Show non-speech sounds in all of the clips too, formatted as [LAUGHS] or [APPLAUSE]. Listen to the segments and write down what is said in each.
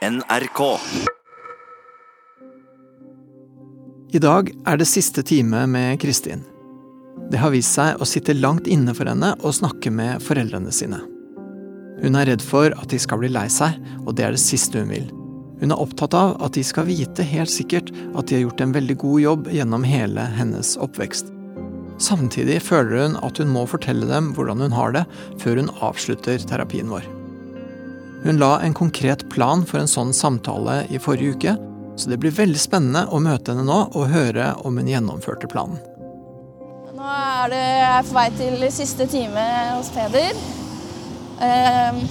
NRK. I dag er det siste time med Kristin. Det har vist seg å sitte langt inne for henne å snakke med foreldrene sine. Hun er redd for at de skal bli lei seg, og det er det siste hun vil. Hun er opptatt av at de skal vite helt sikkert at de har gjort en veldig god jobb gjennom hele hennes oppvekst. Samtidig føler hun at hun må fortelle dem hvordan hun har det, før hun avslutter terapien vår. Hun la en konkret plan for en sånn samtale i forrige uke, så det blir veldig spennende å møte henne nå og høre om hun gjennomførte planen. Nå er det, jeg er på vei til siste time hos Peder. Eh,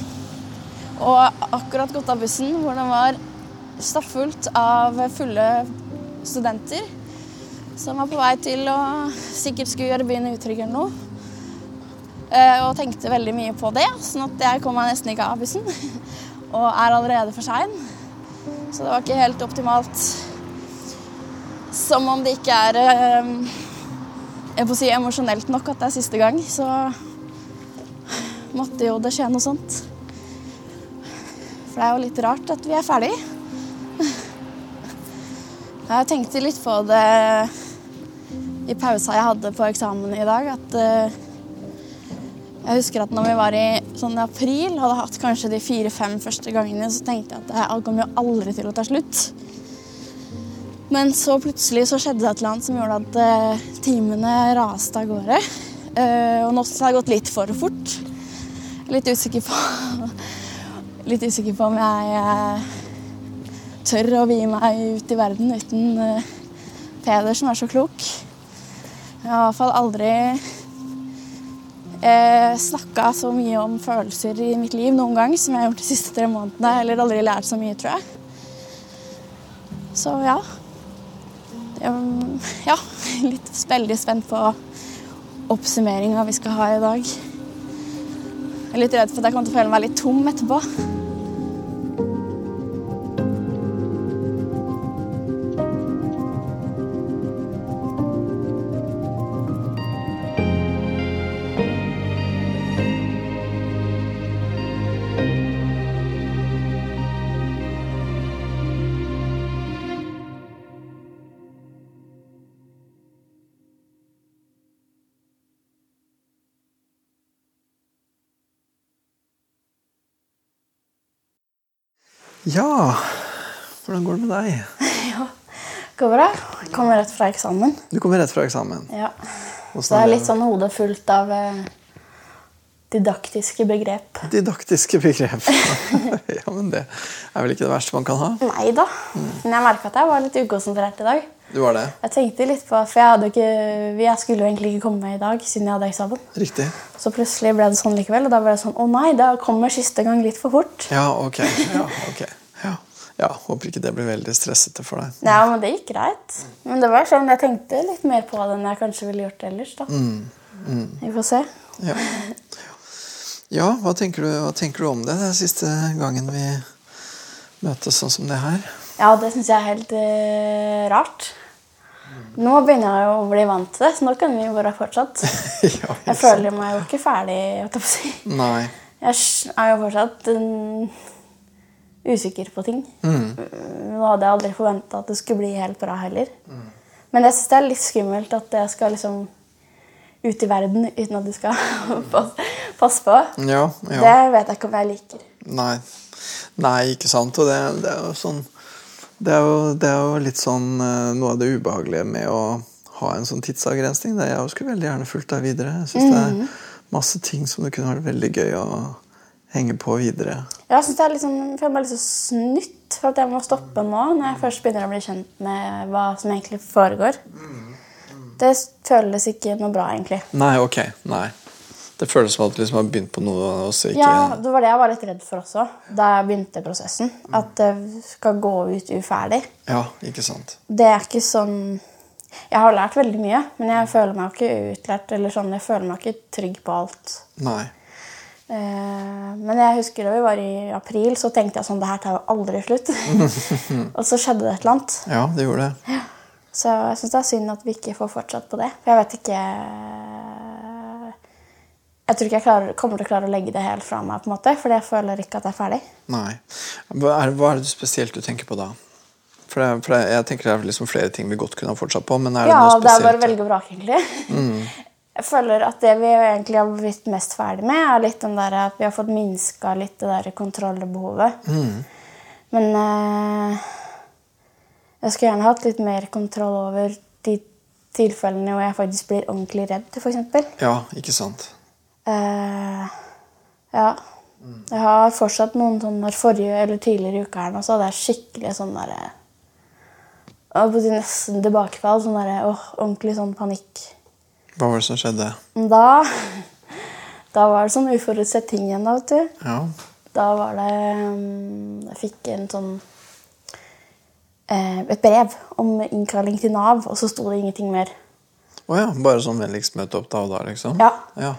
og akkurat gått av bussen hvor den var stappfullt av fulle studenter som var på vei til å sikkert skulle gjøre byen utrygg eller noe. Eh, og tenkte veldig mye på det, sånn at jeg kom meg nesten ikke av bussen. [LAUGHS] og er allerede for sein. Så det var ikke helt optimalt. Som om det ikke er eh, jeg får si emosjonelt nok at det er siste gang, så [SIGHS] måtte jo det skje noe sånt. For det er jo litt rart at vi er ferdig. [LAUGHS] Jeg tenkte litt på det i pausa jeg hadde på eksamen i dag, at uh, jeg husker at når vi var i sånn april, hadde hatt kanskje de fire-fem første gangene, så tenkte jeg at det kom jo aldri til å ta slutt. Men så plutselig så skjedde det et eller annet som gjorde at eh, timene raste av gårde. Eh, og nå har det gått litt for fort. Litt usikker på [LAUGHS] Litt usikker på om jeg tør å vie meg ut i verden uten Peder, som er så klok. Jeg har i hvert fall aldri eh, snakka så mye om følelser i mitt liv noen gang som jeg har gjort de siste tre månedene. Eller aldri lært så mye, tror jeg. Så ja. Ja, litt veldig spent på oppsummeringa vi skal ha i dag. Jeg er litt redd for at jeg kommer til å føle meg litt tom etterpå. Med deg? [LAUGHS] Ja, det går bra. Jeg kommer rett fra eksamen. Du kommer rett fra eksamen. Ja. Hvordan Så det er litt sånn hodet fullt av eh, didaktiske begrep. Didaktiske begrep. [LAUGHS] ja, men det er vel ikke det verste man kan ha? Nei da. Men jeg merka at jeg var litt ukonsentrert i dag. Du var det? Jeg tenkte litt på, for jeg, ikke, jeg skulle jo egentlig ikke komme i dag siden jeg hadde eksamen. Riktig. Så plutselig ble det sånn likevel, og da ble det sånn Å nei, da kommer siste gang litt for fort. Ja, ok. Ja, ok. Ja. Ja, Håper ikke det blir veldig stressete for deg. Ja, men det gikk greit. Men det var sånn, jeg tenkte litt mer på det enn jeg kanskje ville gjort ellers. da. Vi får se. Ja, ja hva, tenker du, hva tenker du om det? Det er siste gangen vi møtes sånn som det her. Ja, det syns jeg er helt uh, rart. Nå begynner jeg å bli vant til det, så nå kan vi jo bare fortsatt. [LAUGHS] ja, Jeg føler meg jo ikke ferdig. jeg. Nei. Jeg er jo fortsatt mm, usikker på ting. Mm. Nå hadde jeg aldri forventa at det skulle bli helt bra heller. Men jeg syns det er litt skummelt at jeg skal liksom ut i verden uten at du skal [LAUGHS] passe på. Ja, ja. Det vet jeg ikke om jeg liker. Nei. Nei, ikke sant. Og det, det er jo sånn det er, jo, det er jo litt sånn eh, noe av det ubehagelige med å ha en sånn tidsavgrensning. Det jeg skulle veldig gjerne fulgt deg videre. Jeg synes det er masse ting som det kunne vært veldig gøy å henge på videre. Jeg sånn, jeg føler meg litt så snytt for at jeg må stoppe nå, når jeg først begynner å bli kjent med hva som egentlig foregår. Det føles ikke noe bra, egentlig. Nei, ok. Nei. Det føles som at du liksom har begynt på noe og så ikke Ja, Det var det jeg var litt redd for også, da jeg begynte prosessen. At det skal gå ut uferdig. Ja, ikke sant. Det er ikke sånn Jeg har lært veldig mye, men jeg føler meg ikke utlært. eller sånn, Jeg føler meg ikke trygg på alt. Nei. Eh, men jeg husker da vi var i april, så tenkte jeg sånn Det her tar jo aldri slutt. [LAUGHS] og så skjedde det et eller annet. Ja, det gjorde det. Så jeg syns det er synd at vi ikke får fortsatt på det. For jeg vet ikke Jeg tror ikke jeg klarer, kommer til å klare å legge det helt fra meg, på en måte, for jeg føler ikke at jeg er ferdig. Nei. Hva er, hva er det spesielt du tenker på da? For, det, for det, Jeg tenker det er liksom flere ting vi godt kunne ha fortsatt på. men er det Ja, noe det er bare velge og vrake, egentlig. [LAUGHS] Jeg føler at det vi egentlig har blitt mest ferdig med, er litt den der at vi har fått minska litt det der kontrollbehovet. Men eh, jeg skulle gjerne hatt litt mer kontroll over de tilfellene hvor jeg faktisk blir ordentlig redd, f.eks. Ja, ikke sant? Eh, ja. Jeg har fortsatt noen sånne forrige eller tidligere i uka her nå, så hadde jeg skikkelig sånn derre på Nesten tilbakefall. Sånn derre ordentlig sånn panikk. Hva var det som skjedde? Da, da var det sånn uforutsett ting igjen, da, vet du. Ja. Da var det um, Jeg fikk en sånn eh, Et brev om innkalling til Nav, og så sto det ingenting mer. Å ja, bare sånn vennligst møte opp da og da, liksom? Ja. ja.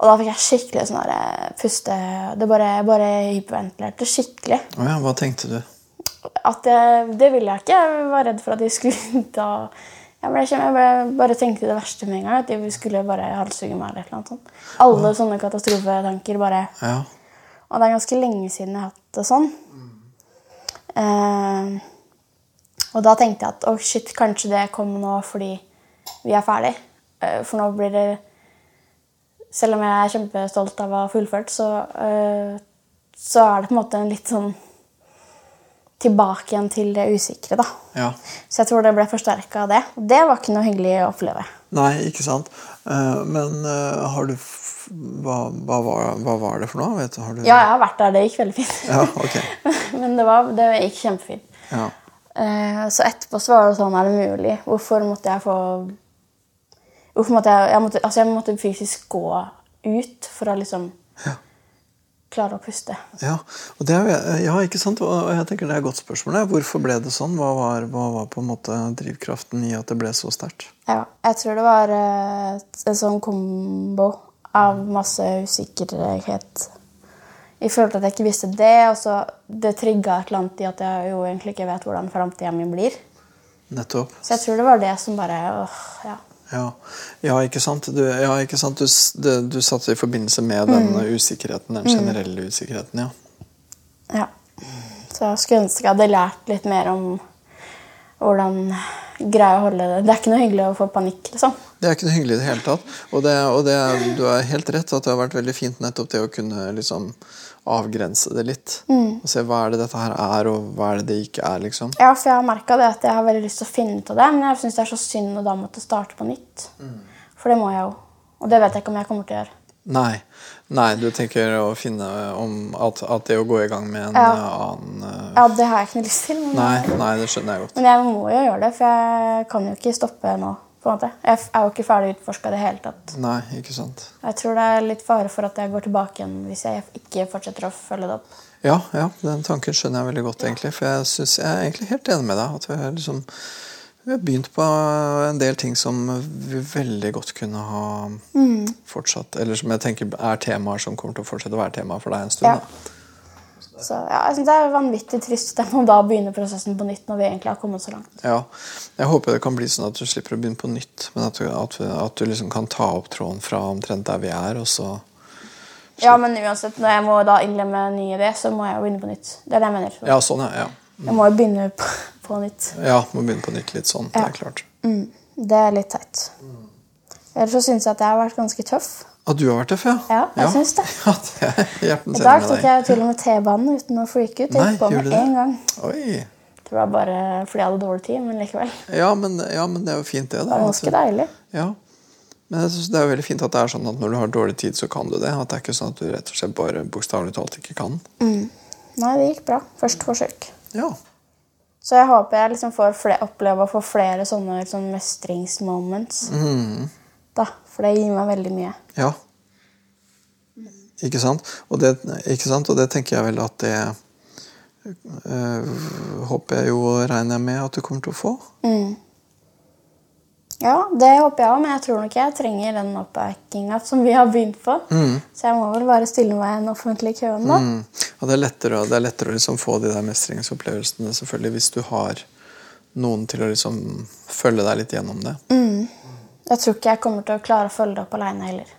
Og da fikk jeg skikkelig sånn der, eh, puste Det bare, bare hyperventilerte skikkelig. Å ja, hva tenkte du? At jeg, det ville jeg ikke. Jeg var redd for at de skulle [LAUGHS] ta jeg, ble, jeg ble, bare tenkte det verste med en gang. At de skulle bare halshugge meg. eller annet sånt. Alle sånne katastrofetanker bare Ja. Og det er ganske lenge siden jeg har hatt det sånn. Eh, og da tenkte jeg at oh shit, kanskje det kommer nå fordi vi er ferdig. Uh, for nå blir det Selv om jeg er kjempestolt av å ha fullført, så, uh, så er det på en måte en litt sånn Tilbake igjen til det usikre, da. ja. Så jeg tror det ble forsterka av det. Og det var ikke noe hyggelig å oppleve. Nei, ikke sant. Eh, men eh, har du hva, hva, var, hva var det for noe? Vet du, har du... Ja, jeg har vært der. Det gikk veldig fint. Ja, ok. [LAUGHS] Men det, var, det gikk kjempefint. Ja. Eh, Så etterpå så var det sånn Er det mulig? Hvorfor måtte jeg få Hvorfor måtte jeg Jeg måtte, altså jeg måtte fysisk gå ut for å liksom klare å puste. Ja, og det er, ja, ikke sant? Og jeg tenker det er et godt spørsmål. Hvorfor ble det sånn? Hva var, hva var på en måte drivkraften i at det ble så sterkt? Ja, jeg tror det var eh, en sånn kombo av masse usikkerhet. Jeg følte at jeg ikke visste det, og så det trigga et eller annet i at jeg jo egentlig ikke vet hvordan framtida mi blir. Nettopp. Så jeg tror det var det som bare åh, ja. Ja, ja ikke sant? Du, ja, ikke sant? Du, det, du satte i forbindelse med den usikkerheten, den generelle usikkerheten, ja. Ja. Så jeg skulle ønske jeg hadde lært litt mer om hvordan greie å holde det. Det er ikke noe hyggelig å få panikk, liksom. Det er ikke noe hyggelig i det hele tatt. Og, det, og det, du har helt rett at det har vært veldig fint nettopp det å kunne liksom avgrense det litt. Og se hva er det dette her er, og hva er det det ikke er, liksom. Ja, for jeg har merka at jeg har veldig lyst til å finne ut av det, men jeg syns det er så synd å da måtte starte på nytt. For det må jeg jo. Og det vet jeg ikke om jeg kommer til å gjøre. Nei. Nei, du tenker å finne om at, at det å gå i gang med en Ja. eh, annen uh... Ja, det har jeg ikke noe lyst til. Men, Nei, nei, det skjønner jeg godt. men jeg må jo gjøre det, for jeg kan jo ikke stoppe nå. På en måte. Jeg er jo ikke ferdig utforska i det hele tatt. Nei, ikke sant. Jeg tror det er litt fare for at jeg går tilbake igjen hvis jeg ikke fortsetter å følge det opp. Ja, ja, den tanken skjønner jeg veldig godt, egentlig. For jeg, synes, jeg er egentlig helt enig med deg. At vi har, liksom, vi har begynt på en del ting som vi veldig godt kunne ha fortsatt Eller som jeg tenker er temaer som kommer til å fortsette å være temaer for deg en stund. Ja. Da. Så ja, jeg synes Det er vanvittig trist at må da begynne prosessen på nytt når vi egentlig har kommet så langt. Ja. Jeg håper det kan bli sånn at du slipper å begynne på nytt, men at du, at, at du liksom kan ta opp tråden fra omtrent der vi er, og så Ja, Men uansett, når jeg må da innlemme en ny idé, så må jeg jo begynne på nytt. Det er det jeg mener. Ja, sånn, ja. Mm. Jeg må jo begynne på, på nytt. Ja, må begynne på nytt litt sånn. Det er klart. Mm, det er litt teit. Ellers så syns jeg at jeg har vært ganske tøff. Og du har vært tøff, ja? Ja, jeg syns det. [LAUGHS] Ja, det I dag tok jeg til og med T-banen uten å freake ut. Jeg gikk på med én gang. Oi. Det var bare fordi jeg hadde dårlig tid, men likevel. Ja men, ja, men det er jo fint, det. Det Da. var ganske deilig. ja. Men jeg synes det er jo veldig fint at det er sånn at når du har dårlig tid, så kan du det. At det er ikke sånn at du rett og slett bare bokstavelig talt ikke kan. Nei, det gikk bra. Første forsøk. Ja. Så jeg håper jeg liksom får oppleve å få flere sånne liksom, mestringsmoments. Mhm. Da, For det gir meg veldig mye. Ja. Ikke sant? Og det, ikke sant? Og det tenker jeg vel at det øh, Håper jeg jo regner jeg med at du kommer til å få. Ja, det håper jeg òg, men jeg tror nok jeg trenger den oppbackinga som vi har begynt på. Så jeg må vel bare stille meg i en offentlig kø da. Mm. Og det er lettere, det er lettere å liksom få de der mestringsopplevelsene selvfølgelig hvis du har noen til å liksom følge deg litt gjennom det. Jeg tror ikke jeg kommer til å klare å følge det opp aleine heller.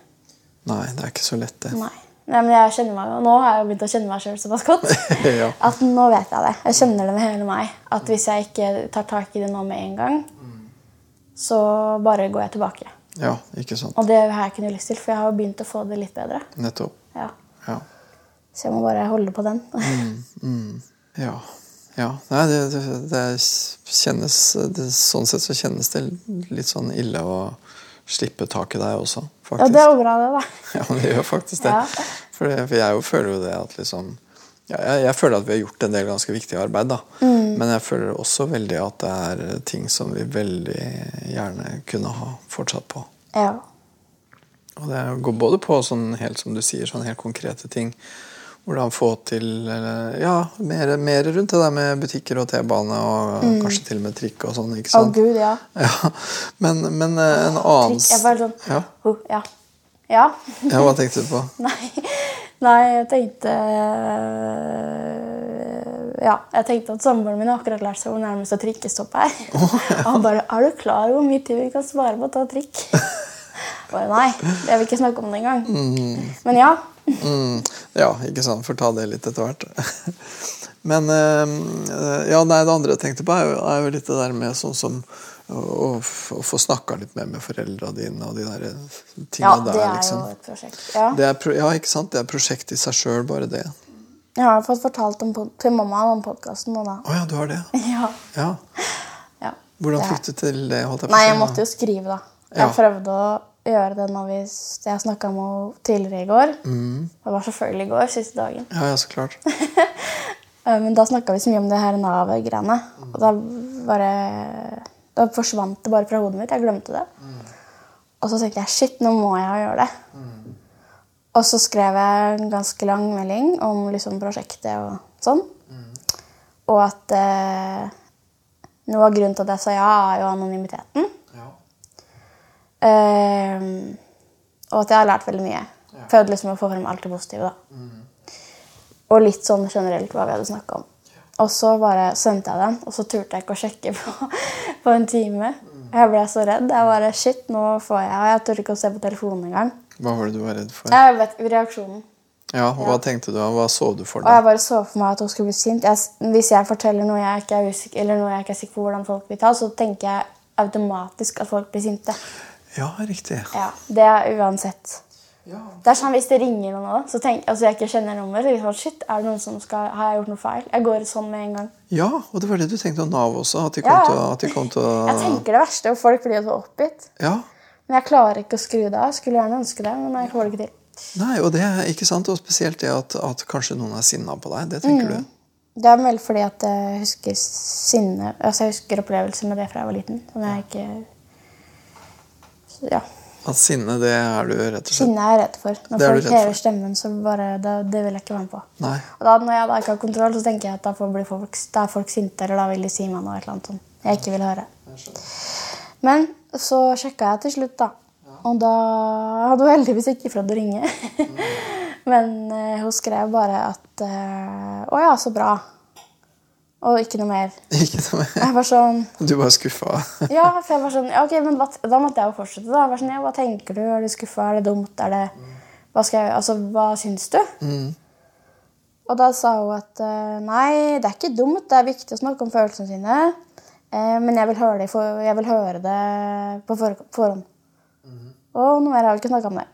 Nei, det er ikke så lett, det. Nei. Nei, men jeg kjenner meg jo, Nå har jeg begynt å kjenne meg sjøl såpass godt. [LAUGHS] ja. At nå vet jeg det. Jeg kjenner det med hele meg. At hvis jeg ikke tar tak i det nå med en gang, så bare går jeg tilbake. ja, ikke sant. Og det har jeg ikke noe lyst til, for jeg har jo begynt å få det litt bedre. Nettopp. Ja. Ja. Så jeg må bare holde på den. Ja. Ja. Nei, det, det, det kjennes det, Sånn sett så kjennes det litt sånn ille å slippe tak i deg også, Ja, det er jo bra, det, da. [LAUGHS] Ja, det gjør faktisk det. Ja. For, for jeg jo føler jo det at liksom ja, jeg, jeg føler at vi har gjort en del ganske viktig arbeid, da. Mm. Men jeg føler også veldig at det er ting som vi veldig gjerne kunne ha fortsatt på. Ja. Og det går både på sånn helt som du sier, sånn helt konkrete ting. Hvordan få til ja, mer, mer rundt det der med butikker og T-bane og kanskje til og med trikk og sånn. ikke sant? Å gud, ja. [LAUGHS] Ja, men, men eh, en annen Trikk. Jeg bare sånn ja. «Huh, ja. ja. ja, hva tenkte du på? [LAUGHS] Nei. Nei, jeg tenkte Ja, jeg tenkte at samboeren min har akkurat lært seg hvor nærmeste trikkestopp er. Og [LAUGHS] han bare 'Er du klar hvor mye tid vi kan svare på å ta trikk?' Bare nei. Jeg vil ikke snakke om det engang. Men ja. Mm, ja, ikke sant. Får ta det litt etter hvert. [LAUGHS] Men eh, ja, nei, det andre jeg tenkte på, er jo, er jo litt det der med sånn som å, å få snakka litt mer med foreldra dine og de der tinga ja, der, det er liksom. jo et prosjekt. Ja. Er, ja, ikke sant? Det er prosjekt i seg sjøl, bare det. Jeg har fått fortalt om, til mamma om podkasten nå, da. Å ja, du har det? [LAUGHS] Ja. Ja. ja. Hvordan fikk du til det? jeg på Nei, jeg måtte jo skrive, da. Jeg Ja. prøvde å gjøre det når vi, jeg snakka med henne tidligere i går. Mm. Det var selvfølgelig i går, siste dagen. Ja, ja, så klart. [LAUGHS] Eh, Men da snakka vi så mye om det her Nav-greiene. Og da bare Da forsvant det bare fra hodet mitt. Jeg glemte det. Og så tenkte jeg shit, nå må jeg gjøre det. Og så skrev jeg en ganske lang melding om liksom prosjektet og sånn. Og at eh, noe av grunnen til at jeg sa ja, er jo anonymiteten. Ja. Eh, og at jeg har lært veldig mye. Prøvd liksom å få frem alt det positive. da. Og litt sånn generelt hva vi hadde snakka om. Og så bare sendte jeg den, og så turte jeg ikke å sjekke på, [LAUGHS] på en time. Jeg ble så redd. Jeg bare Shit, nå får jeg jeg turte ikke å se på telefonen engang. Hva var det du var redd for? Jeg vet reaksjonen. Ja, Hva tenkte du? Hva så du for Og jeg bare så for meg at hun skulle bli sint. Jeg, hvis jeg forteller noe jeg ikke er usikker, eller noe jeg ikke er sikker på hvordan folk vil ta, så tenker jeg automatisk at folk blir sinte. Ja, riktig. Ja, Det er uansett. Ja. Det er sånn Hvis det ringer noen så tenk, altså jeg ikke kjenner nummeret, så liksom, shit, er det noen som skal, har jeg gjort noe feil? Jeg går sånn med en gang. ja, og det var det du tenkte om Nav også? At de kom, Ja. til, at de kom til å Jeg tenker det verste, og folk blir jo så oppgitt. Ja. Men jeg klarer ikke å skru det av. Skulle gjerne ønske det, men jeg får det ikke til. Nei, og det er ikke sant, og spesielt det at, at kanskje noen er sinna på deg. Det tenker du? Det er vel fordi at jeg husker sinne Altså jeg husker opplevelser med det fra jeg var liten. Som jeg ikke Ja. At sinne, det er du rett og slett Sinne er jeg redd for. Når folk hever stemmen, så bare det, det vil jeg ikke være med på. Nei. Og da når jeg da ikke har kontroll, så tenker jeg at da, får bli folk, da er folk sinte, eller da vil de si meg noe eller annet jeg ikke vil høre. Men så sjekka jeg til slutt, da. Og da hadde hun heldigvis ikke prøvd å ringe. [LAUGHS] Men uh, hun skrev bare at uh, Å ja, så bra. Og ikke noe mer. [LAUGHS] Ikke noe mer. Jeg var sånn Du var skuffa? [LAUGHS] Ja, for jeg var sånn ja, ok, men Da måtte jeg jo fortsette. da. Jeg var sånn, ja, Hva tenker du? Er du skuffa? Er det dumt? Er det Hva skal jeg Altså, hva syns du? Mm. Og da sa hun at eh, nei, det er ikke dumt. Det er viktig å snakke om følelsene sine. Eh, men jeg vil høre det, for, jeg vil høre det på for, forhånd. Og noe mer har vi ikke snakka om det.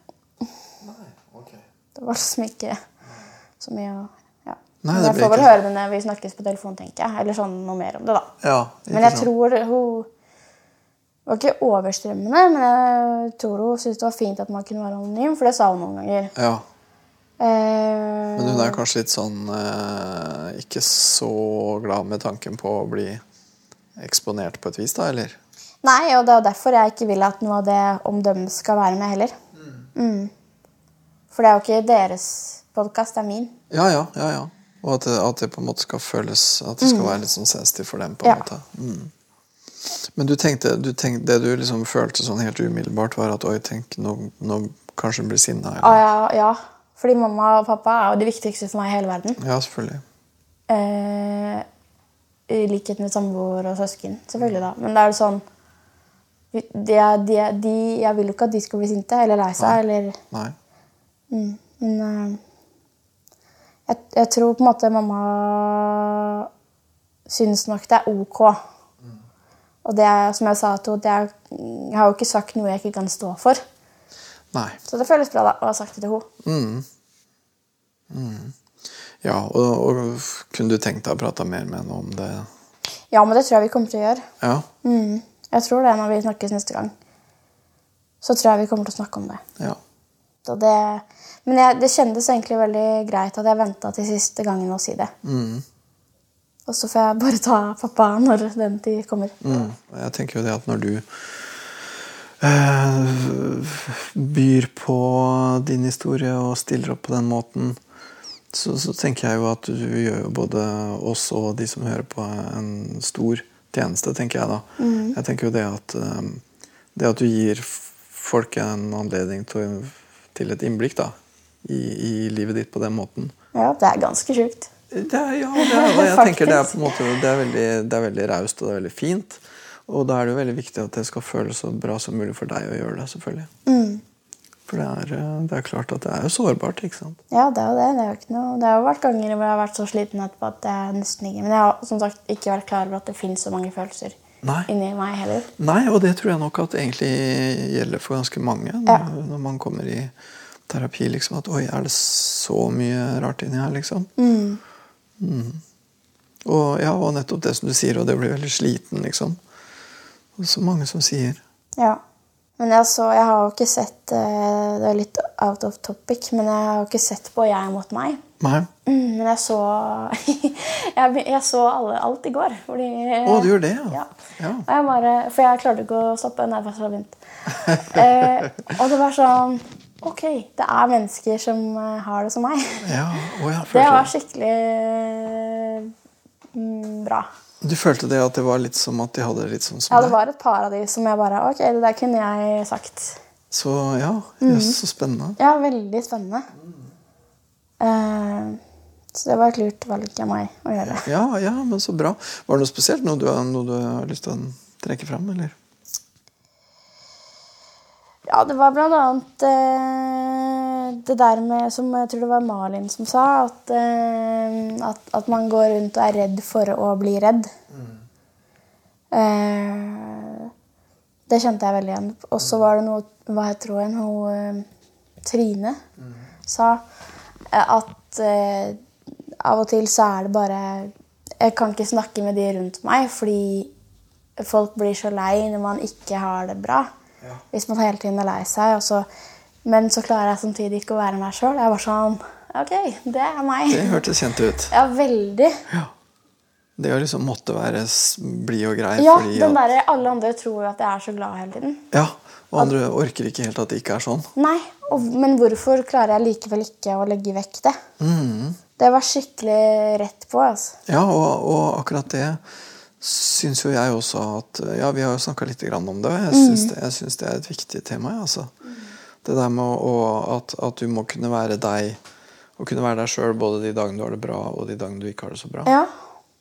Nei, ok. Det var liksom ikke så mye å. Nei, Men jeg får vel ikke- høre det når vi snakkes på telefon, tenker jeg. Eller sånn noe mer om det, da. Ja, Men jeg tror hun var ikke overstrømmende, men jeg tror hun syntes det var fint at man kunne være anonym, for det sa hun noen ganger. Ja. Eh, Men hun er kanskje litt sånn eh, Ikke så glad med tanken på å bli eksponert på et vis, da, eller? Nei, og det er derfor jeg ikke vil at noe av det omdømmet skal være med heller. Mm. For det er jo ikke deres podkast, det er min. Ja, ja, ja. ja. Og at det, at det på en måte skal føles At det skal være litt sånn sensitivt for dem. på en Mm. Ja. måte. Mm. Men du tenkte, du tenkte, det du liksom følte sånn helt umiddelbart, var at oi, tenk, nå, nå kanskje hun blir sinna. Ah, ja, ja, fordi mamma og pappa er jo det viktigste for meg i hele verden. Ja, selvfølgelig. Eh, I likhet med samboer og søsken, selvfølgelig. da. Men da er det sånn de, de, de, Jeg vil jo ikke at de skal bli sinte eller lei seg. Eller, Nei. Mm. Men eh, jeg, jeg tror på en måte mamma syns nok det er ok. Og det er, som jeg sa til henne, det jeg har jo ikke sagt noe jeg ikke kan stå for. Nei. Så det føles bra da, å ha sagt det til henne. Ja, og, og kunne du tenkt deg å prate mer med henne om det? Ja, men det tror jeg vi kommer til å gjøre. Ja. Mm. Jeg tror det når vi snakkes neste gang. Så tror jeg vi kommer til å snakke om det. ja. Så det men jeg, det kjennes egentlig veldig greit at jeg venta til siste gangen å si det. Mm. Og så får jeg bare ta pappa når den tid kommer. Mm. Jeg tenker jo det at når du eh, byr på din historie og stiller opp på den måten, så, så tenker jeg jo at du gjør jo både oss og de som hører på, en stor tjeneste, tenker jeg da. Jeg tenker jo det at eh, det at du gir folk en anledning til, til et innblikk da, i, i livet ditt på den måten, Ja, det er ganske sjukt. det er, ja, det er, jeg [LAUGHS] tenker det er på en måte Det er veldig, det er veldig raust og det er veldig fint. Og da er det jo veldig viktig at det skal føles så bra som mulig for deg å gjøre det. selvfølgelig. For det er, eh, det er klart at det er jo sårbart. ikke sant? Ja, det er jo det. Det, er jo ikke noe, det har jo vært ganger hvor jeg har vært så sliten etterpå at jeg nesten ikke Men jeg har som sagt ikke vært klar over at det finnes så mange følelser Nei. inni meg heller. Nei, og det tror jeg nok at egentlig gjelder for ganske mange. Når, Ja. når man kommer i terapi. liksom, At oi, er det så mye rart inni her, liksom? Mm. Og ja, og nettopp det som du sier, og det blir veldig sliten, liksom. Og så mange som sier. Ja. Men jeg, så, jeg har jo ikke sett eh, Det er litt out of topic, men jeg har jo ikke sett på Jeg mot meg. Nei. Mm, Men jeg så [LAUGHS] jeg, jeg så alle, alt i går. Fordi, Å, du gjør det, ja. Ja. Jeg bare, for jeg klarte ikke å stoppe Nei, først hadde begynt. [LAUGHS] eh, og det var sånn Ok, det er mennesker som eh, har det som meg. Ja, Oh, ja, [LAUGHS] Det var skikkelig mm, bra. Du følte det at det var litt som at de hadde det litt sånn som Ja, det var et par av de som jeg bare Ok, det der kunne jeg sagt. Så ja, Mm. så spennende. Ja, veldig spennende. Eh, så det var et lurt valg av meg å gjøre. Ja, ja, men så bra. Var det noe spesielt? Noe du, noe du har lyst til å trekke fram, eller? Ja, det var blant annet eh, det der med Som jeg tror det var Malin som sa, at, eh, at, at man går rundt og er redd for å bli redd. Eh, det kjente jeg veldig igjen. Og så var det noe Hva jeg tror jeg, Hun Trine Trine sa eh, at eh, av og til så er det bare Jeg kan ikke snakke med de rundt meg fordi folk blir så lei når man ikke har det bra. Hvis man hele tiden er lei seg. Og så, men så klarer jeg samtidig ikke å være meg sjøl. Jeg var sånn Ok, det er meg. Det hørtes kjent ut. [LAUGHS] Ja, veldig. Ja. Det å liksom måtte være blid og grei Ja, den at, Alle andre tror jo at jeg er så glad hele tiden. Ja, og andre orker ikke helt at det ikke er sånn. Nei, og, Men hvorfor klarer jeg likevel ikke å legge vekk det? Mm. Det var skikkelig rett på. altså. Ja, og, og akkurat det syns jo jeg også at Ja, vi har jo snakka litt grann om det, og jeg syns det, det er et viktig tema. Altså. Det der med å, at, at du må kunne være deg, og kunne være deg sjøl både de dagene du har det bra, og de dagene du ikke har det så bra. Ja,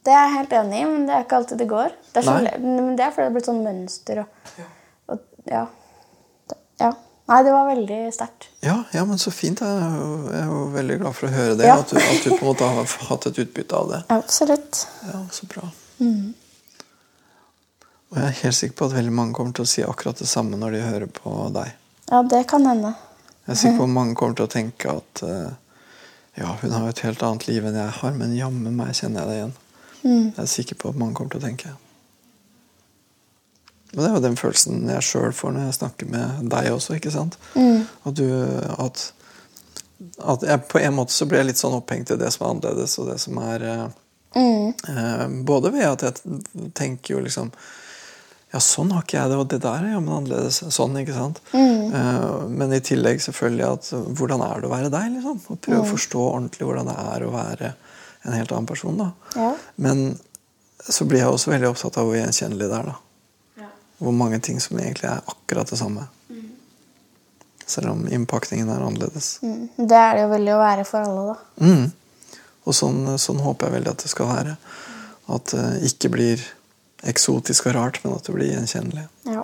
Det er jeg helt enig i, men det er ikke alltid det går. Det er, så, men det er fordi det er blitt sånn mønster. Og, og, ja. Ja. Nei, det var veldig sterkt. Ja, ja, men så fint. Jeg er jo, jeg er jo veldig glad for å høre det. Ja. At, du, at du på en måte har hatt et utbytte av det. Absolutt. Ja, så bra. Og jeg er helt sikker på at veldig mange kommer til å si akkurat det samme når de hører på deg. Ja, det kan hende. Jeg er sikker på at mange kommer til å tenke at eh, ja, hun har jo et helt annet liv enn jeg har, men jammen meg kjenner jeg det igjen. Jeg er sikker på at mange kommer til å tenke. Og det er jo den følelsen jeg sjøl får når jeg snakker med deg også. ikke sant? At du at, at jeg, På en måte så blir jeg litt sånn opphengt i det som er annerledes, og det som er mm. eh, Både ved at jeg tenker jo liksom ja, sånn har ikke jeg det, og det der er jammen annerledes. Sånn, ikke sant? Eh, men i tillegg selvfølgelig at eh, hvordan er det å være deg? liksom? Og prøve å forstå ordentlig hvordan det er å være en helt annen person. da. Ja. Men så blir jeg også veldig opptatt av hvor gjenkjennelig det er. da. Hvor mange ting som egentlig er akkurat det samme. Selv om innpakningen er annerledes. Mm. Det er det jo veldig å være for alle, da. Mm. Og sånn, sånn håper jeg veldig at det skal være. At det ikke blir eksotisk og rart, men at det blir gjenkjennelig. Ja.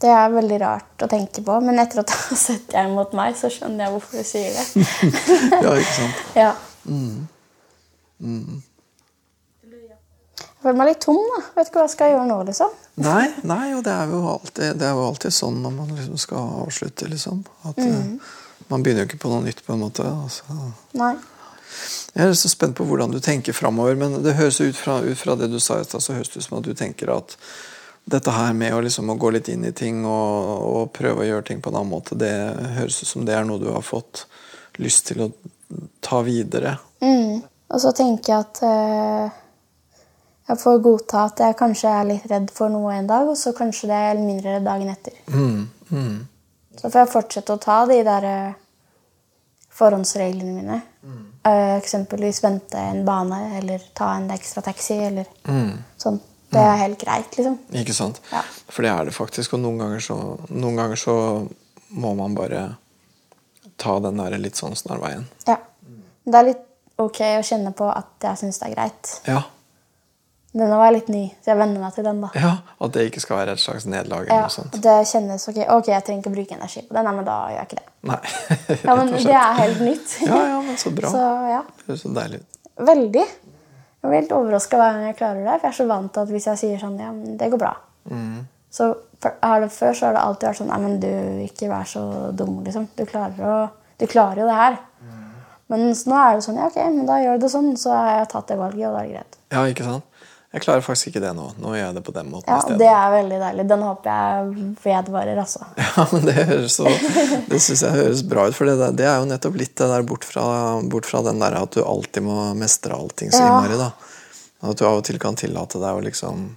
Det er veldig rart å tenke på, men etter at du har sett jeg mot meg, så skjønner jeg hvorfor du sier det. [LAUGHS] Ja, ikke sant? [LAUGHS] ja. Jeg føler meg litt tom, da. Vet ikke hva jeg skal gjøre nå, liksom. Nei, nei, og det er jo alltid, det er jo alltid sånn når man liksom skal avslutte, liksom. At eh, man begynner jo ikke på noe nytt, på en måte. Altså. Nei. Jeg er så spent på hvordan du tenker framover, men det høres ut fra, ut fra det du sa i stad, så høres det ut som at du tenker at dette her med å, liksom, å gå litt inn i ting og, og prøve å gjøre ting på en annen måte, det høres ut som det er noe du har fått lyst til å ta videre. Mm. Og så tenker jeg at eh, jeg får godta at jeg kanskje er litt redd for noe en dag, og så kanskje det er mindre redd dagen etter. Mm, mm, Så får jeg fortsette å ta de der eh, forhåndsreglene mine. Eh, eksempelvis vente en bane, eller ta en ekstra taxi, eller mm. sånn. Det er helt greit, liksom. Ikke sant? Ja. For det er det faktisk. Og noen ganger så, noen ganger så må man bare ta den der litt sånn snarveien. Ja. Det er litt ok å kjenne på at jeg syns det er greit. Ja. Denne var litt ny, så jeg venner meg til den. da. ja. At det ikke skal være et slags nederlag Ja, noe sånt. det kjennes ok, ok, jeg trenger ikke bruke energi på det. Nei, men da gjør jeg ikke det. Nei. [LAUGHS] Ja, men Det er helt nytt. [LAUGHS] Ja, ja, men så bra. Så ja, Det er så deilig. veldig. Jeg blir helt overraska hver gang jeg klarer det. For jeg er så vant til at hvis jeg sier sånn, ja, men det går bra. Mm. Så har det, Før så har det alltid vært sånn Nei, men du, ikke vær så dum, liksom. Du klarer, å, du klarer jo det her. Mm. Men nå er det sånn, ja, ok, men da gjør jeg det sånn, så har jeg tatt det valget, og da er det greit. Ja, ikke sant? Jeg klarer faktisk ikke det nå. Nå gjør jeg det på den måten Ja. Det er veldig deilig. Den håper jeg vedvarer, altså. [LAUGHS] Ja, men det høres så Det syns jeg høres bra ut. For det, det er jo nettopp litt det der bort fra, bort fra den der at du alltid må mestre allting så Ja. innmari. da. At du av og til kan tillate deg å liksom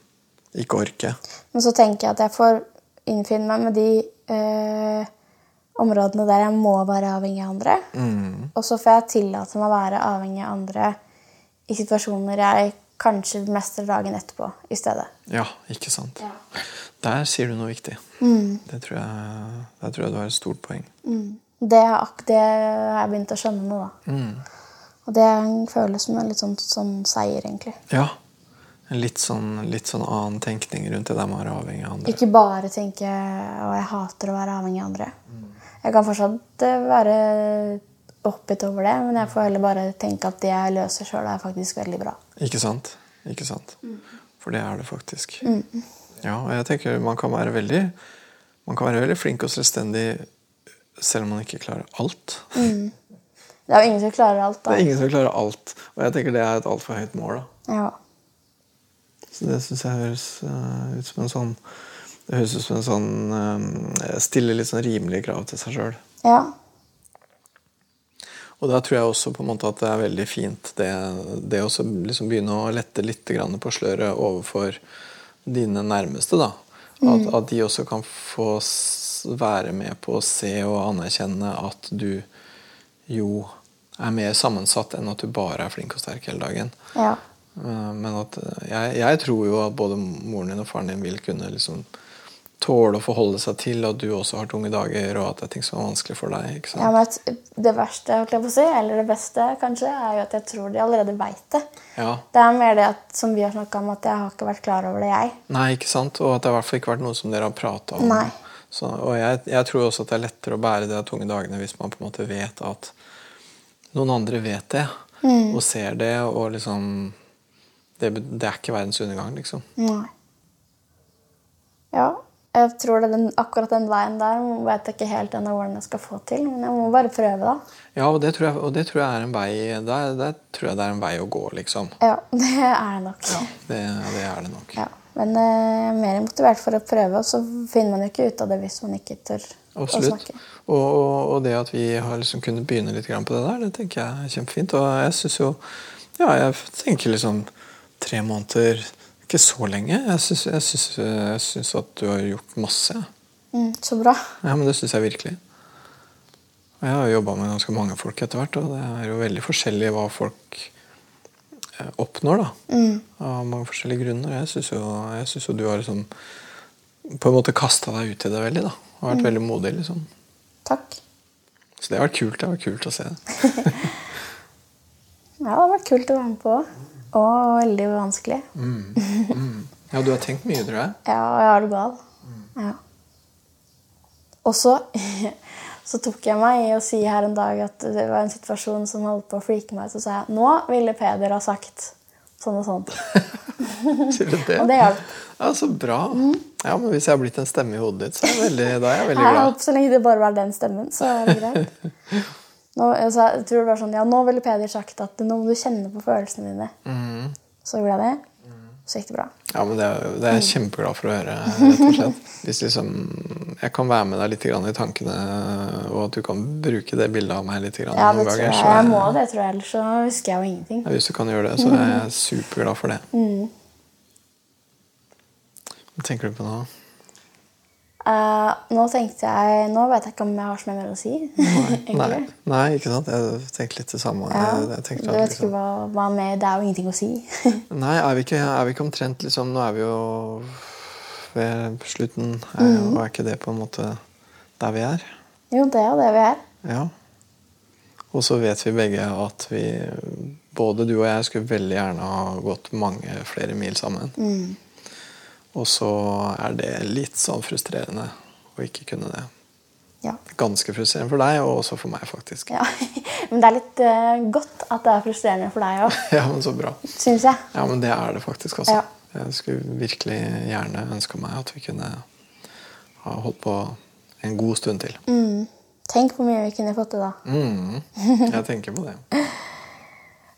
ikke orke. Men så tenker jeg at jeg får innfinne meg med de øh, områdene der jeg må være avhengig av andre. Mm. Og så får jeg tillate meg å være avhengig av andre i situasjoner jeg kanskje mestre dagen etterpå i stedet. Ja, ikke sant. Der sier du noe viktig. Mm. Det tror jeg, der tror jeg du har et stort poeng. Det, er det har jeg begynt å skjønne nå, da. Mm. Og det føles som en litt sånn, sånn seier, egentlig. Ja. En litt sånn, litt sånn annen tenkning rundt det der med å være avhengig av andre. Ikke bare tenke og jeg hater å være avhengig av andre. Jeg kan fortsatt eh, være oppgitt over det, men jeg får heller bare tenke at det jeg løser sjøl, er faktisk veldig bra. Ikke sant? Ikke sant? For det er det faktisk. Ja, og jeg tenker man kan være veldig man kan være veldig flink og selvstendig selv om man ikke klarer alt. Det er jo ingen som klarer alt, Det er ingen som klarer alt, og jeg tenker det er et altfor høyt mål. da. Ja. Så det syns jeg høres uh, ut som en sånn Det høres ut som en sånn um, Stille litt sånn rimelige krav til seg sjøl. ja. Og da tror jeg også på en måte at det er veldig fint det, det å liksom begynne å lette litt på sløret overfor dine nærmeste. da. At, at de også kan få være med på å se og anerkjenne at du jo er mer sammensatt enn at du bare er flink og sterk hele dagen. ja. Eh, Men at eh, jeg, jeg tror jo at både moren din og faren din vil kunne liksom tåle å forholde seg til at du også har tunge dager, og at det er ting som er vanskelig for deg. ja men det verste, holdt jeg på å si, eller det beste, kanskje, er jo at jeg tror de allerede veit det. Ja. Det er mer det at, som vi har snakka om, at jeg har ikke vært klar over det, jeg. Nei, ikke sant? Og at det har i hvert fall ikke vært noe som dere har prata om. Nei. Så, og jeg, jeg tror også at det er lettere å bære de tunge dagene hvis man på en måte vet at noen andre vet det, og ser det, og liksom det, det er ikke verdens undergang, liksom. Nei. Ja, jeg tror det er den, akkurat den veien der vet jeg ikke helt ennå hvordan jeg skal få til. Men jeg må bare prøve, da. Ja, og det tror jeg, og det tror jeg er en vei der, der tror jeg det er en vei å gå, liksom. Ja, [LAUGHS] det er det nok. Det, det er det nok. Ja. Men eh, jeg er mer motivert for å prøve, og så finner man jo ikke ut av det hvis man ikke tør å snakke. Og, og, og det at vi har liksom kunnet begynne litt grann på det der, det tenker jeg er kjempefint. Og jeg syns jo Ja, jeg tenker liksom tre måneder Ikke så lenge. Jeg syns, at du har gjort masse. Mm, så bra. Ja, men det syns jeg virkelig. Og jeg har jo jobba med ganske mange folk etter hvert, og det er jo veldig forskjellig hva folk eh, oppnår, da. Av mange forskjellige grunner. Jeg syns jo, jo du har liksom på en måte kasta deg ut i det veldig, da. Og vært veldig modig, liksom. Takk. Så det har vært kult. Det har vært kult å se det. [LAUGHS] Ja, det har vært kult å være med på. Og veldig vanskelig. Ja, du har tenkt mye, tror jeg. [LAUGHS] Ja, og jeg har det gal. Ja. Og så, [LAUGHS] så tok jeg meg i å si her en dag at det var en situasjon som holdt på å flike meg ut. Så sa jeg nå ville Peder ha sagt sånn og sånn. [LAUGHS] Sier du det? Og det hjalp. Ja, så bra. Ja, men Hvis jeg har blitt en stemme i hodet ditt, så er jeg veldig, da er jeg veldig Jeg håper Så lenge det bare var den stemmen, så er det greit. Nå, altså, jeg tror det var sånn, ja, nå ville Peder sagt at nå må du kjenne på følelsene dine. Mm. Så gjorde jeg det. Så gikk det bra. Ja, men Det er, det er jeg kjempeglad for å høre. rett og slett. Hvis liksom, jeg kan være med deg litt grann i tankene, og at du kan bruke det bildet av meg litt grann Ja, det noen tror ganger. jeg. er Jeg må det, tror jeg. Ellers så husker jeg jo ingenting. Ja, Hvis du kan gjøre det, så er jeg superglad for det. Hva tenker du på nå? Eh, nå tenkte jeg Nå vet jeg ikke om jeg har så mye mer å si. Nei, [LAUGHS] Nei, nei, ikke sant? Jeg tenkte litt det samme. Ja. Jeg, jeg tenkte du vet ikke liksom, hva, hva med Det er jo ingenting å si. [LAUGHS] Nei, er vi, ikke, er vi ikke omtrent liksom Nå er vi jo ved slutten. Er, Mm. Og er ikke det på en måte der vi er? jo, det er det vi er. Ja. Og så vet vi begge at vi Både du og jeg skulle veldig gjerne ha gått mange flere mil sammen. Mm. Og så er det litt sånn frustrerende å ikke kunne det. Ja. Ganske frustrerende for deg, og også for meg, faktisk. ja. [LAUGHS] Men det er litt uh, godt at det er frustrerende for deg òg, [LAUGHS] Ja, men så bra. syns jeg. Ja, men det er det faktisk, altså. Ja. Jeg skulle virkelig gjerne ønska meg at vi kunne ha holdt på en god stund til. Mm. Tenk hvor mye vi kunne fått til da. Mm. Jeg tenker på det. [LAUGHS]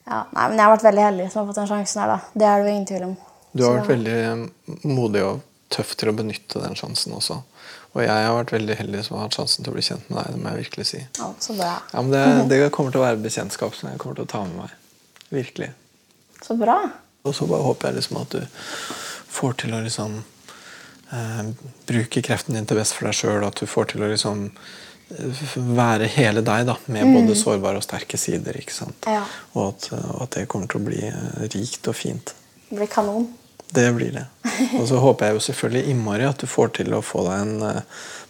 Ja, nei, men Jeg har vært veldig heldig som har fått den sjansen her. da. Det er det jo ingen tvil om. Du har vært veldig modig og tøff til å benytte den sjansen også. Og jeg har vært veldig heldig som har hatt sjansen til å bli kjent med deg. det må jeg virkelig si. Ja, så bra. Ja, men det, [LAUGHS] det kommer til å være bekjentskap som jeg kommer til å ta med meg. Virkelig. Så bra. Og så bare håper jeg liksom at du får til å liksom eh, bruke kreften din til best for deg sjøl. At du får til å liksom eh, være hele deg, da, med både sårbare og sterke sider. ikke sant? Ja. Og at, og at det kommer til å bli eh, rikt og fint. Det blir kanon. Det blir det. Og så håper jeg jo selvfølgelig innmari at du får til å få deg en eh,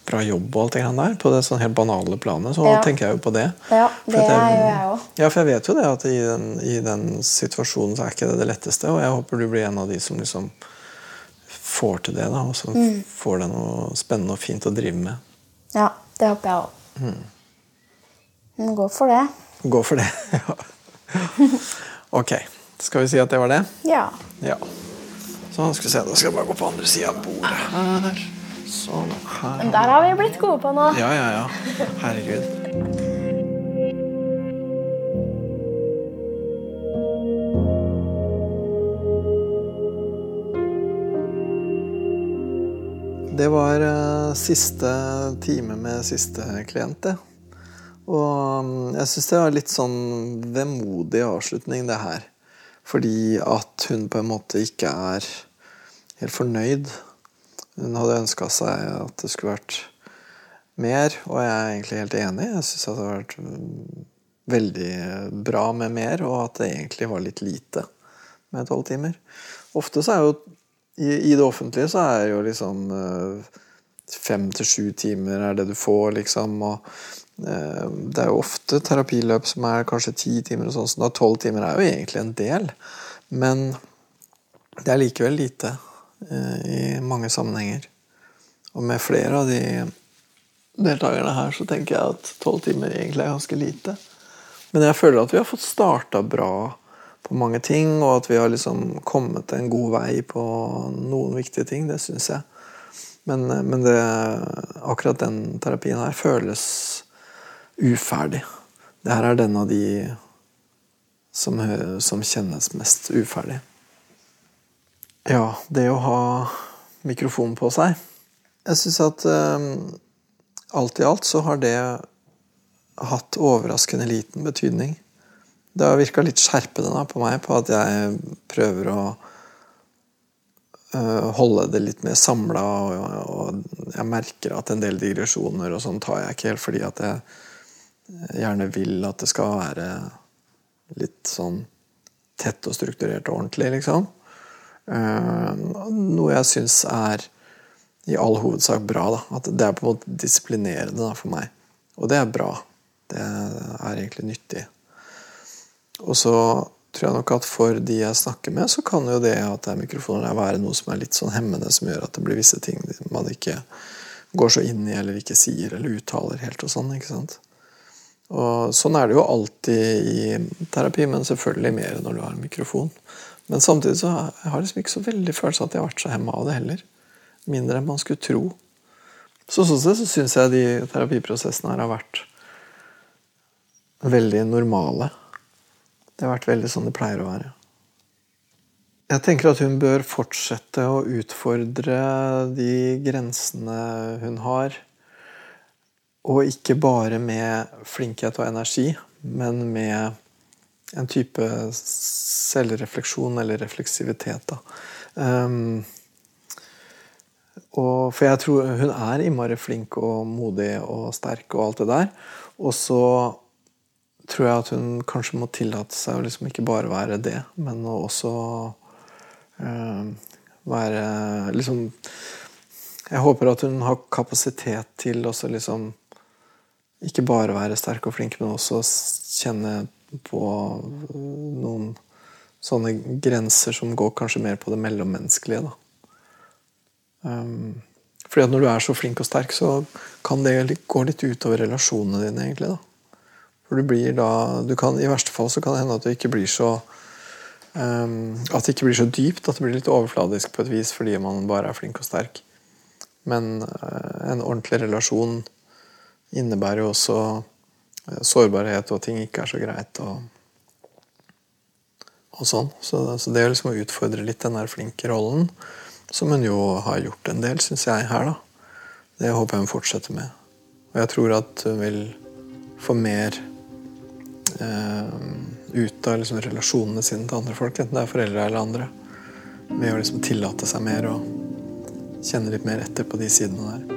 bra jobb og alt det grann der. På det sånn helt banale planet. Så Ja. tenker jeg jo på det. Ja, det gjør jeg òg. Ja, for jeg vet jo det at i den, i den situasjonen så er ikke det det letteste. Og jeg håper du blir en av de som liksom får til det, da. Og som Mm. får deg noe spennende og fint å drive med. Ja, det håper jeg òg. Men gå for det. Gå for det. [LAUGHS] ja. Ok. Skal vi si at det var det? Ja. Ja. Sånn, skal vi se. Da skal jeg bare gå på andre sida av bordet her. Sånn. Her. Men der har vi blitt gode på nå. Ja, ja, ja. Herregud. Det var eh, siste time med siste klient, det. Og mm, jeg syns det var litt sånn vemodig avslutning, det her. Fordi at hun på en måte ikke er helt fornøyd. Hun hadde ønska seg at det skulle vært mer, og jeg er egentlig helt enig. Jeg syns det hadde vært veldig bra med mer, og at det egentlig var litt lite med tolv timer. Ofte så er jo i, det offentlige så er jo liksom eh, fem til sju timer er det du får, liksom. Og det er jo ofte terapiløp som er kanskje ti timer, og sånn, så tolv timer er jo egentlig en del. Men det er likevel lite eh, i mange sammenhenger. Og med flere av de deltakerne her så tenker jeg at tolv timer egentlig er ganske lite. Men jeg føler at vi har fått starta bra på mange ting, og at vi har liksom kommet en god vei på noen viktige ting. Det syns jeg. Men, men det, akkurat den terapien her føles uferdig. Det her er den av de som, som kjennes mest uferdig. Ja, det å ha mikrofon på seg Jeg syns at eh, alt i alt så har det hatt overraskende liten betydning. Det har virka litt skjerpende da, på meg på at jeg prøver å øh, holde det litt mer samla, og, og jeg merker at en del digresjoner og sånn tar jeg ikke helt fordi at jeg gjerne vil at det skal være litt sånn tett og strukturert og ordentlig, liksom. Eh, noe jeg syns er i all hovedsak bra. da, At det er på en måte disiplinerende da, for meg. Og det er bra. Det er egentlig nyttig. Og så tror jeg nok at for de jeg snakker med, så kan jo det at det er mikrofoner der være noe som er litt sånn hemmende, som gjør at det blir visse ting man ikke går så inn i eller ikke sier eller uttaler helt og sånn. ikke sant? Og Sånn er det jo alltid i terapi, men selvfølgelig mer når du har en mikrofon. Men samtidig så har jeg liksom ikke så veldig følelse av at jeg har vært så hemma av det heller. Mindre enn man skulle tro. Så sånn sett så syns jeg de terapiprosessene her har vært veldig normale. Det har vært veldig sånn det pleier å være. Jeg tenker at hun bør fortsette å utfordre de grensene hun har. Og ikke bare med flinkhet og energi, men med en type selvrefleksjon eller refleksivitet. Um, og, for jeg tror hun er innmari flink og modig og sterk og alt det der. Og så tror jeg at hun kanskje må tillate seg å liksom ikke bare være det, men å også uh, være liksom Jeg håper at hun har kapasitet til å liksom ikke bare være sterk og flink, men også kjenne på noen sånne grenser som går kanskje mer på det mellommenneskelige. Um, fordi at når du er så flink og sterk, så kan det gå litt utover relasjonene dine. egentlig da. For du blir da du kan, I verste fall så kan det hende at det ikke blir så um, at det ikke blir så dypt, at det blir litt overfladisk på et vis fordi man bare er flink og sterk. Men uh, en ordentlig relasjon innebærer jo også uh, sårbarhet, og ting ikke er så greit. og og sånn. Så, så det er liksom å utfordre litt den der flinke rollen, som hun jo har gjort en del, syns jeg, her, da. Det håper jeg hun fortsetter med. Og jeg tror at hun vil få mer eh, ut av liksom relasjonene sine til andre folk, enten det er foreldre eller andre, ved å liksom tillate seg mer og kjenne litt mer etter på de sidene der.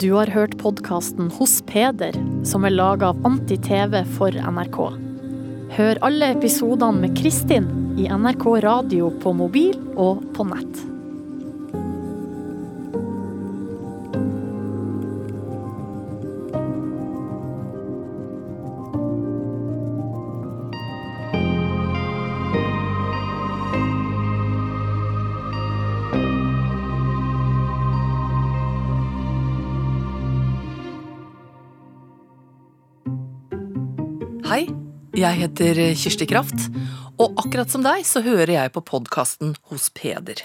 Du har hørt podkasten Hos Peder, som er laga av Anti-TV for NRK. Hør alle episodene med Kristin i NRK radio på mobil og på nett. Jeg heter Kirsti Kraft, og akkurat som deg så hører jeg på podkasten Hos Peder.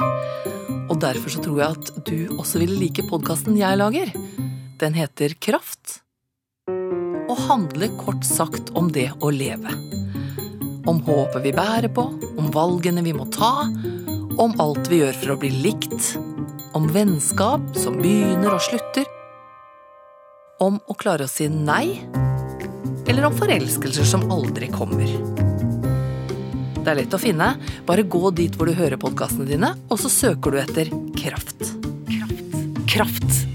Og derfor så tror jeg at du også vil like podkasten jeg lager. Den heter Kraft, og handler kort sagt om det å leve. Om håpet vi bærer på, om valgene vi må ta, om alt vi gjør for å bli likt, om vennskap som begynner og slutter, om å klare å si nei eller om forelskelser som aldri kommer. Det er lett å finne. Bare gå dit hvor du hører podkastene dine, og så søker du etter Kraft. Kraft. Kraft.